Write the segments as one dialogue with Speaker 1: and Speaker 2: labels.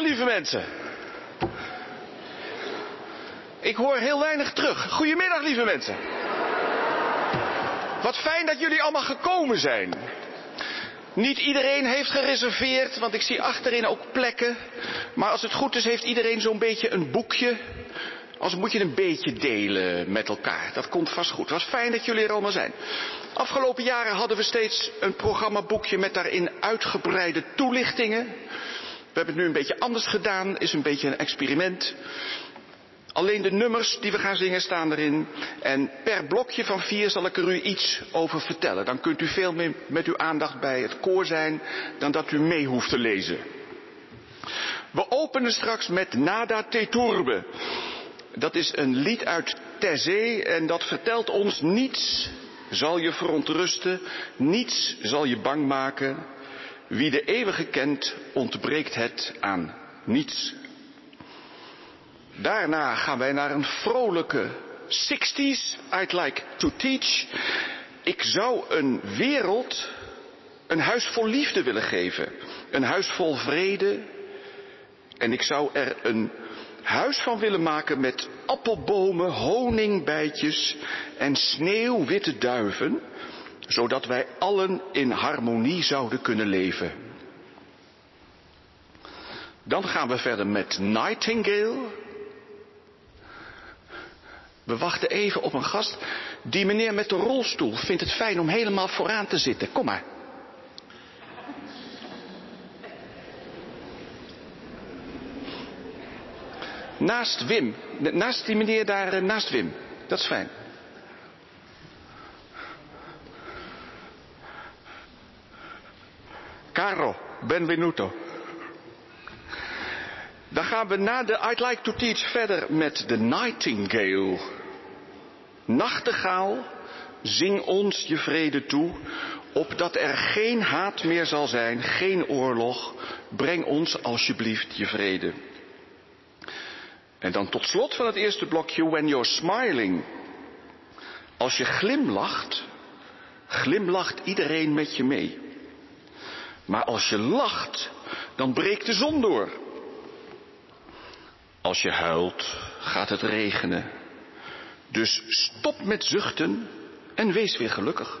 Speaker 1: lieve mensen. Ik hoor heel weinig terug. Goedemiddag, lieve mensen. Wat fijn dat jullie allemaal gekomen zijn. Niet iedereen heeft gereserveerd, want ik zie achterin ook plekken. Maar als het goed is, heeft iedereen zo'n beetje een boekje. Als moet je een beetje delen met elkaar. Dat komt vast goed. Wat fijn dat jullie er allemaal zijn. Afgelopen jaren hadden we steeds een programmaboekje met daarin uitgebreide toelichtingen. We hebben het nu een beetje anders gedaan, is een beetje een experiment. Alleen de nummers die we gaan zingen staan erin. En per blokje van vier zal ik er u iets over vertellen. Dan kunt u veel meer met uw aandacht bij het koor zijn dan dat u mee hoeft te lezen. We openen straks met Nada te Turbe. Dat is een lied uit Terzee en dat vertelt ons niets zal je verontrusten, niets zal je bang maken. Wie de eeuwige kent, ontbreekt het aan niets. Daarna gaan wij naar een vrolijke 60s. I'd like to teach. Ik zou een wereld, een huis vol liefde willen geven. Een huis vol vrede. En ik zou er een huis van willen maken met appelbomen, honingbijtjes en sneeuwwitte duiven, zodat wij allen in harmonie zouden kunnen leven. Dan gaan we verder met Nightingale. We wachten even op een gast. Die meneer met de rolstoel vindt het fijn om helemaal vooraan te zitten. Kom maar. Naast Wim. Naast die meneer daar, eh, naast Wim. Dat is fijn. Caro, benvenuto. Dan gaan we na de I'd Like to Teach verder met de Nightingale. Nachtegaal, zing ons je vrede toe, opdat er geen haat meer zal zijn, geen oorlog. Breng ons alsjeblieft je vrede. En dan tot slot van het eerste blokje, when you're smiling. Als je glimlacht, glimlacht iedereen met je mee. Maar als je lacht, dan breekt de zon door. Als je huilt, gaat het regenen. Dus stop met zuchten en wees weer gelukkig.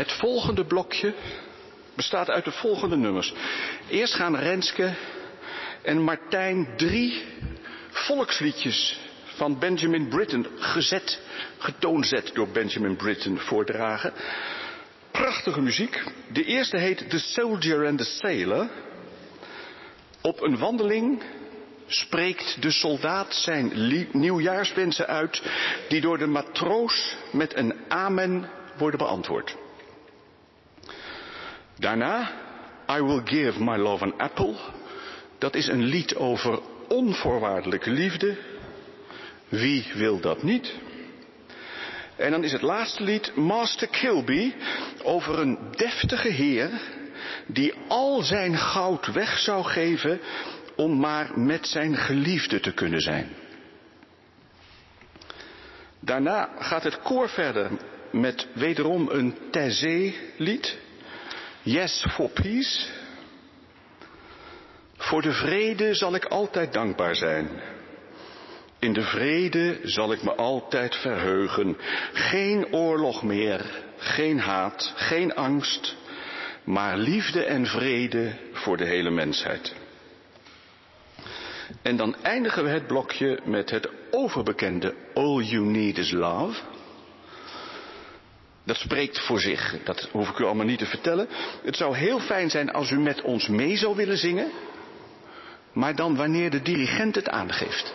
Speaker 1: Het volgende blokje bestaat uit de volgende nummers. Eerst gaan Renske en Martijn drie volksliedjes van Benjamin Britten gezet, getoonzet door Benjamin Britten voordragen. Prachtige muziek. De eerste heet The Soldier and the Sailor. Op een wandeling spreekt de soldaat zijn nieuwjaarswensen uit, die door de matroos met een amen worden beantwoord. Daarna, I Will Give My Love an Apple. Dat is een lied over onvoorwaardelijke liefde. Wie wil dat niet? En dan is het laatste lied Master Kilby over een deftige heer die al zijn goud weg zou geven om maar met zijn geliefde te kunnen zijn. Daarna gaat het koor verder met wederom een Taizé lied. Yes for peace. Voor de vrede zal ik altijd dankbaar zijn. In de vrede zal ik me altijd verheugen. Geen oorlog meer, geen haat, geen angst, maar liefde en vrede voor de hele mensheid. En dan eindigen we het blokje met het overbekende All You Need Is Love. Dat spreekt voor zich, dat hoef ik u allemaal niet te vertellen. Het zou heel fijn zijn als u met ons mee zou willen zingen, maar dan wanneer de dirigent het aangeeft.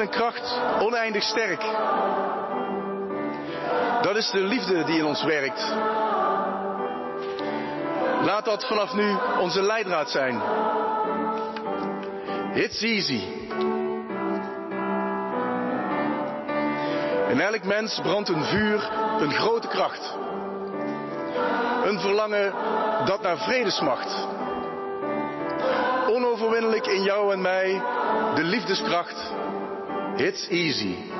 Speaker 2: een kracht oneindig sterk. Dat is de liefde die in ons werkt. Laat dat vanaf nu onze leidraad zijn. It's easy. In elk mens brandt een vuur, een grote kracht. Een verlangen dat naar vrede smacht. Onoverwinnelijk in jou en mij, de liefdeskracht. It's easy.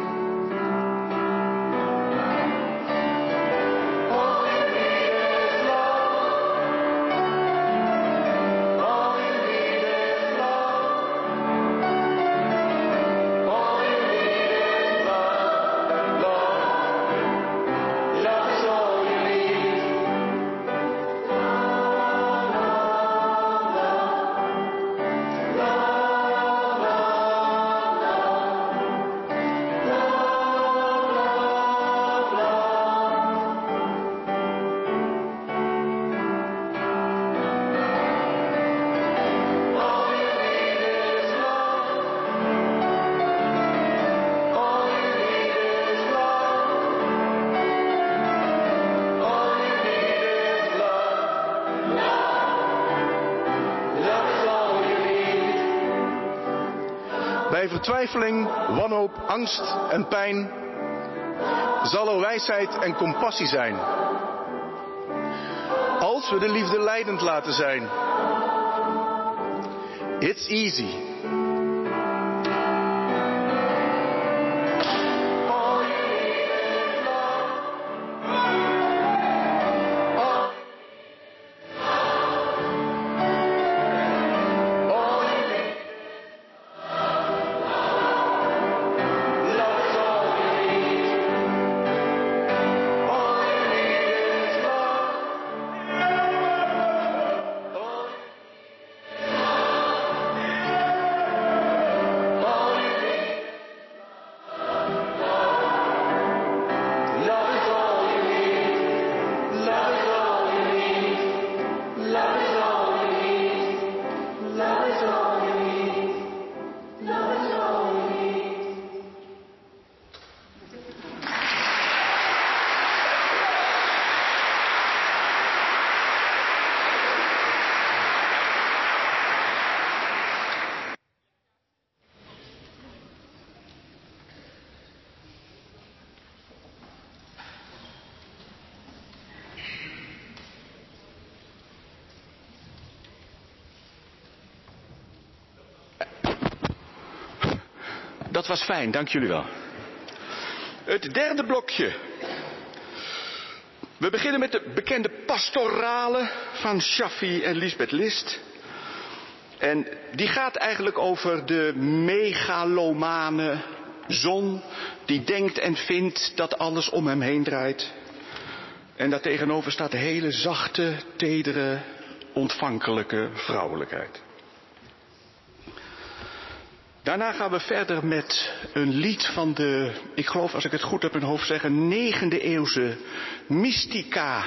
Speaker 2: Bij vertwijfeling, wanhoop, angst en pijn zal er wijsheid en compassie zijn. Als we de liefde leidend laten zijn. It's easy.
Speaker 1: Dat was fijn, dank jullie wel. Het derde blokje. We beginnen met de bekende pastorale van Shaffi en Lisbeth List. En die gaat eigenlijk over de megalomane zon die denkt en vindt dat alles om hem heen draait. En daartegenover staat de hele zachte, tedere, ontvankelijke vrouwelijkheid. Daarna gaan we verder met een lied van de, ik geloof als ik het goed heb in hoofd zeggen, negende eeuwse mystica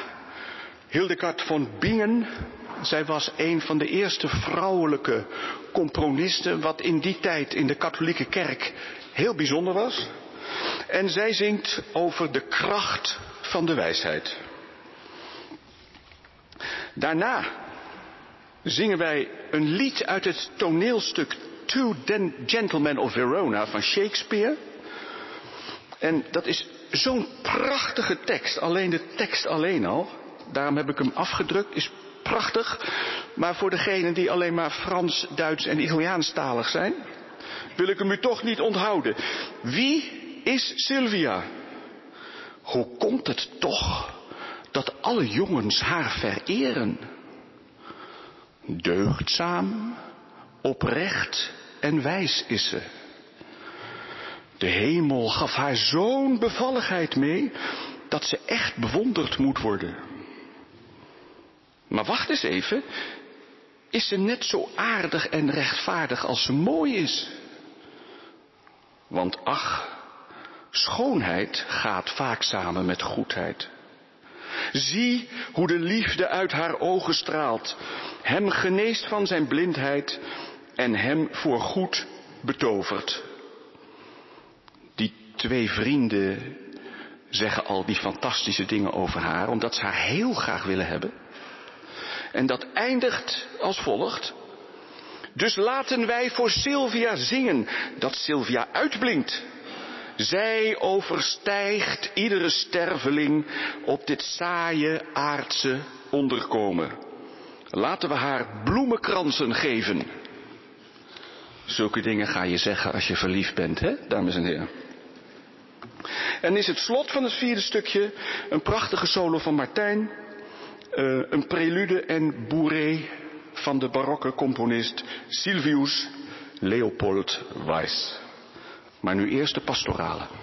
Speaker 1: Hildegard von Bingen. Zij was een van de eerste vrouwelijke componisten, wat in die tijd in de katholieke kerk heel bijzonder was. En zij zingt over de kracht van de wijsheid. Daarna zingen wij een lied uit het toneelstuk Two Gentlemen of Verona van Shakespeare. En dat is zo'n prachtige tekst, alleen de tekst alleen al. Daarom heb ik hem afgedrukt, is prachtig. Maar voor degenen die alleen maar Frans, Duits en Italiaanstalig zijn, wil ik hem u toch niet onthouden. Wie is Sylvia? Hoe komt het toch dat alle jongens haar vereren? Deugdzaam, oprecht en wijs is ze. De hemel gaf haar zo'n bevalligheid mee dat ze echt bewonderd moet worden. Maar wacht eens even, is ze net zo aardig en rechtvaardig als ze mooi is? Want ach, schoonheid gaat vaak samen met goedheid. Zie hoe de liefde uit haar ogen straalt, hem geneest van zijn blindheid en hem voor goed betovert. twee vrienden zeggen al die fantastische dingen over haar, omdat ze haar heel graag willen hebben. En dat eindigt als volgt. Dus laten wij voor Sylvia zingen, dat Sylvia uitblinkt. Zij overstijgt iedere sterveling op dit saaie aardse onderkomen. Laten we haar bloemenkransen geven. Zulke dingen ga je zeggen als je verliefd bent, hè, dames en heren. En is het slot van het vierde stukje een prachtige solo van Martijn, uh, een prelude en bourrée van de barokke componist Silvius Leopold Weiss. Maar nu eerst de pastorale.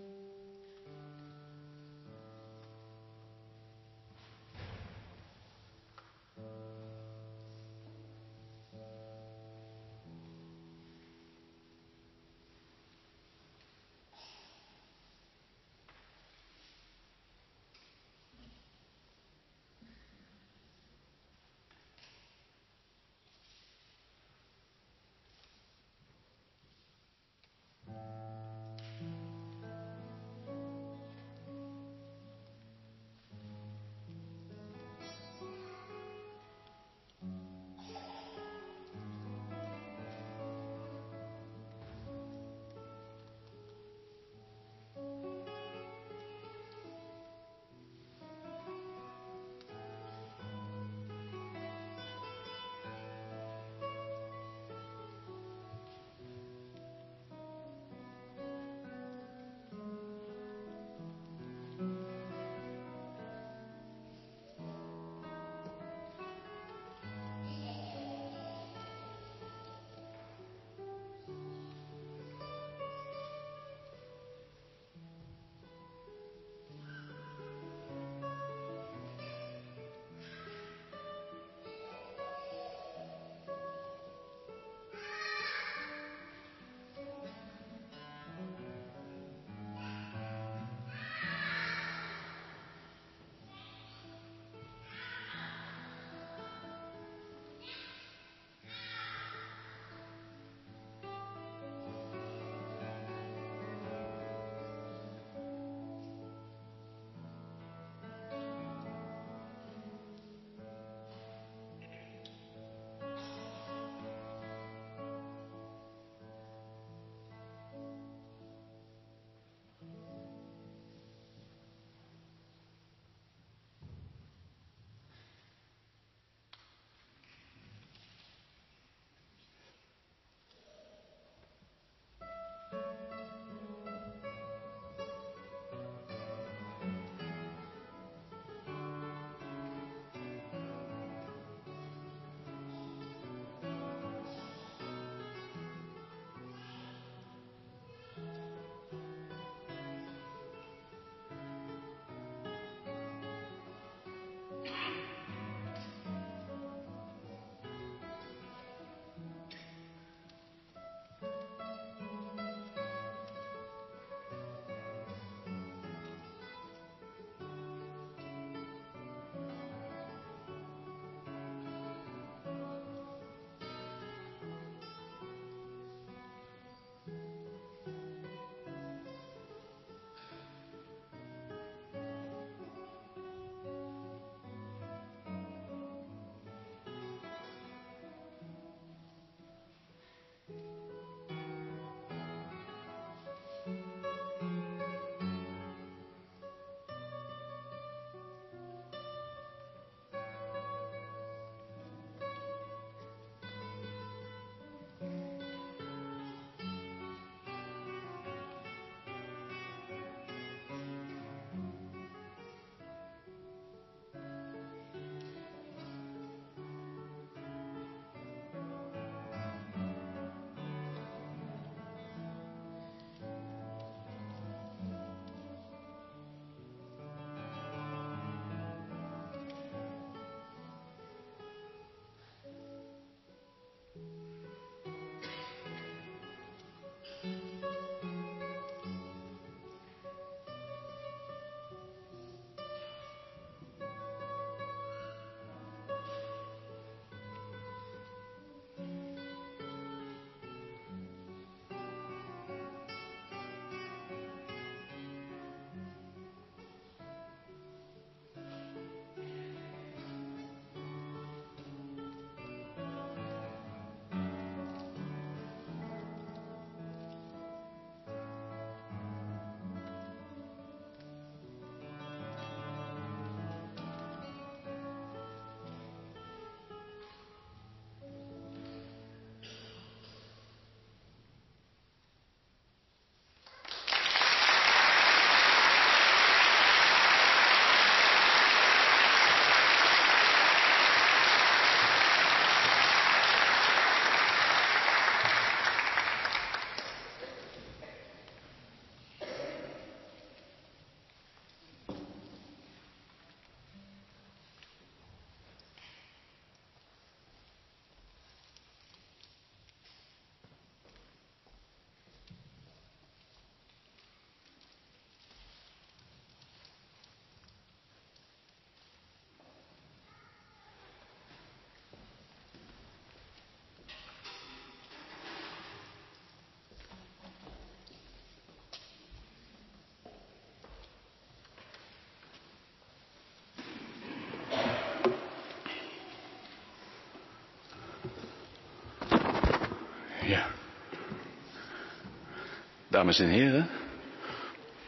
Speaker 1: Dames en heren,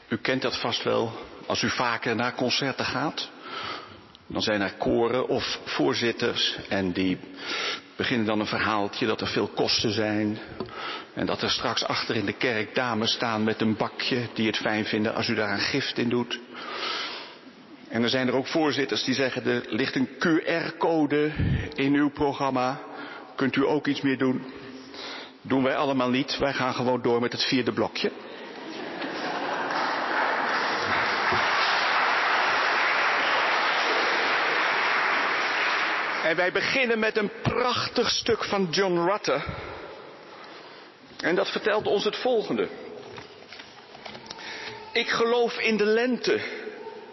Speaker 1: u kent dat vast wel als u vaker naar concerten gaat. Dan zijn er koren of voorzitters en die beginnen dan een verhaaltje dat er veel kosten zijn. En dat er straks achter in de kerk dames staan met een bakje die het fijn vinden als u daar een gift in doet. En er zijn er ook voorzitters die zeggen er ligt een QR-code in uw programma. Kunt u ook iets meer doen? Doen wij allemaal niet. Wij gaan gewoon door met het vierde blokje. En wij beginnen met een prachtig stuk van John Rutter. En dat vertelt ons het volgende. Ik geloof in de lente.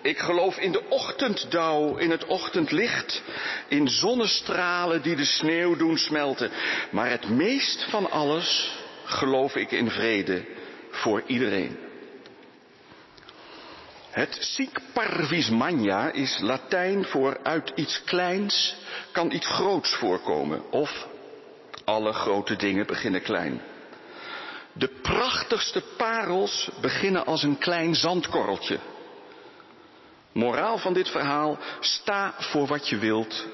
Speaker 1: Ik geloof in de ochtenddauw, in het ochtendlicht, in zonnestralen die de sneeuw doen smelten. Maar het meest van alles geloof ik in vrede voor iedereen. Het sic parvis magna is Latijn voor uit iets kleins kan iets groots voorkomen. Of alle grote dingen beginnen klein. De prachtigste parels beginnen als een klein zandkorreltje. Moraal van dit verhaal, sta voor wat je wilt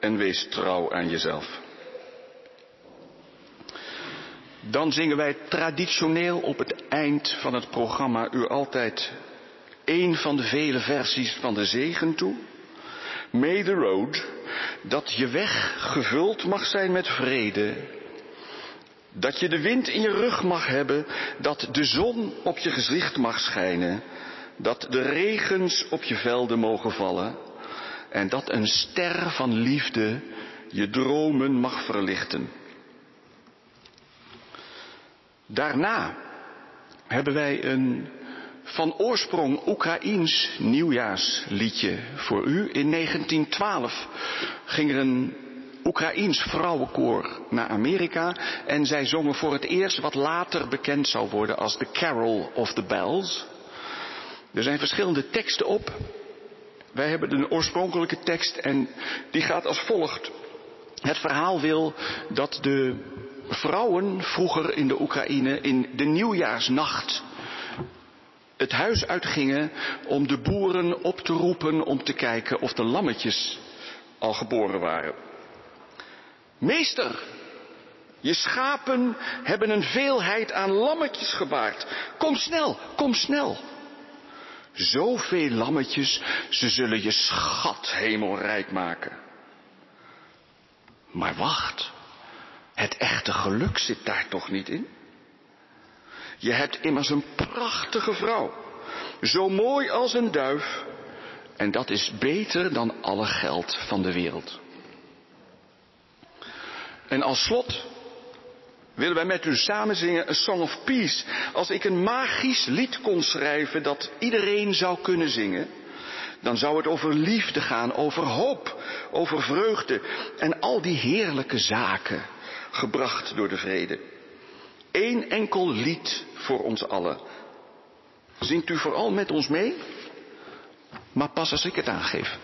Speaker 1: en wees trouw aan jezelf. Dan zingen wij traditioneel op het eind van het programma u altijd een van de vele versies van de zegen toe. May the road, dat je weg gevuld mag zijn met vrede. Dat je de wind in je rug mag hebben, dat de zon op je gezicht mag schijnen. Dat de regens op je velden mogen vallen. En dat een ster van liefde je dromen mag verlichten. Daarna hebben wij een van oorsprong Oekraïens nieuwjaarsliedje voor u. In 1912 ging er een Oekraïens vrouwenkoor naar Amerika en zij zongen voor het eerst wat later bekend zou worden als The Carol of the Bells. Er zijn verschillende teksten op. Wij hebben een oorspronkelijke tekst en die gaat als volgt. Het verhaal wil dat de vrouwen vroeger in de Oekraïne in de nieuwjaarsnacht het huis uitgingen om de boeren op te roepen om te kijken of de lammetjes al geboren waren. Meester, je schapen hebben een veelheid aan lammetjes gebaard. Kom snel, kom snel. Zoveel lammetjes, ze zullen je schat hemelrijk maken. Maar wacht, het echte geluk zit daar toch niet in? Je hebt immers een prachtige vrouw, zo mooi als een duif, en dat is beter dan alle geld van de wereld. En als slot willen wij met u samen zingen A Song of Peace. Als ik een magisch lied kon schrijven dat iedereen zou kunnen zingen, dan zou het over liefde gaan, over hoop, over vreugde en al die heerlijke zaken gebracht door de vrede. Eén enkel lied voor ons allen. Zingt u vooral met ons mee? Maar pas als ik het aangeef.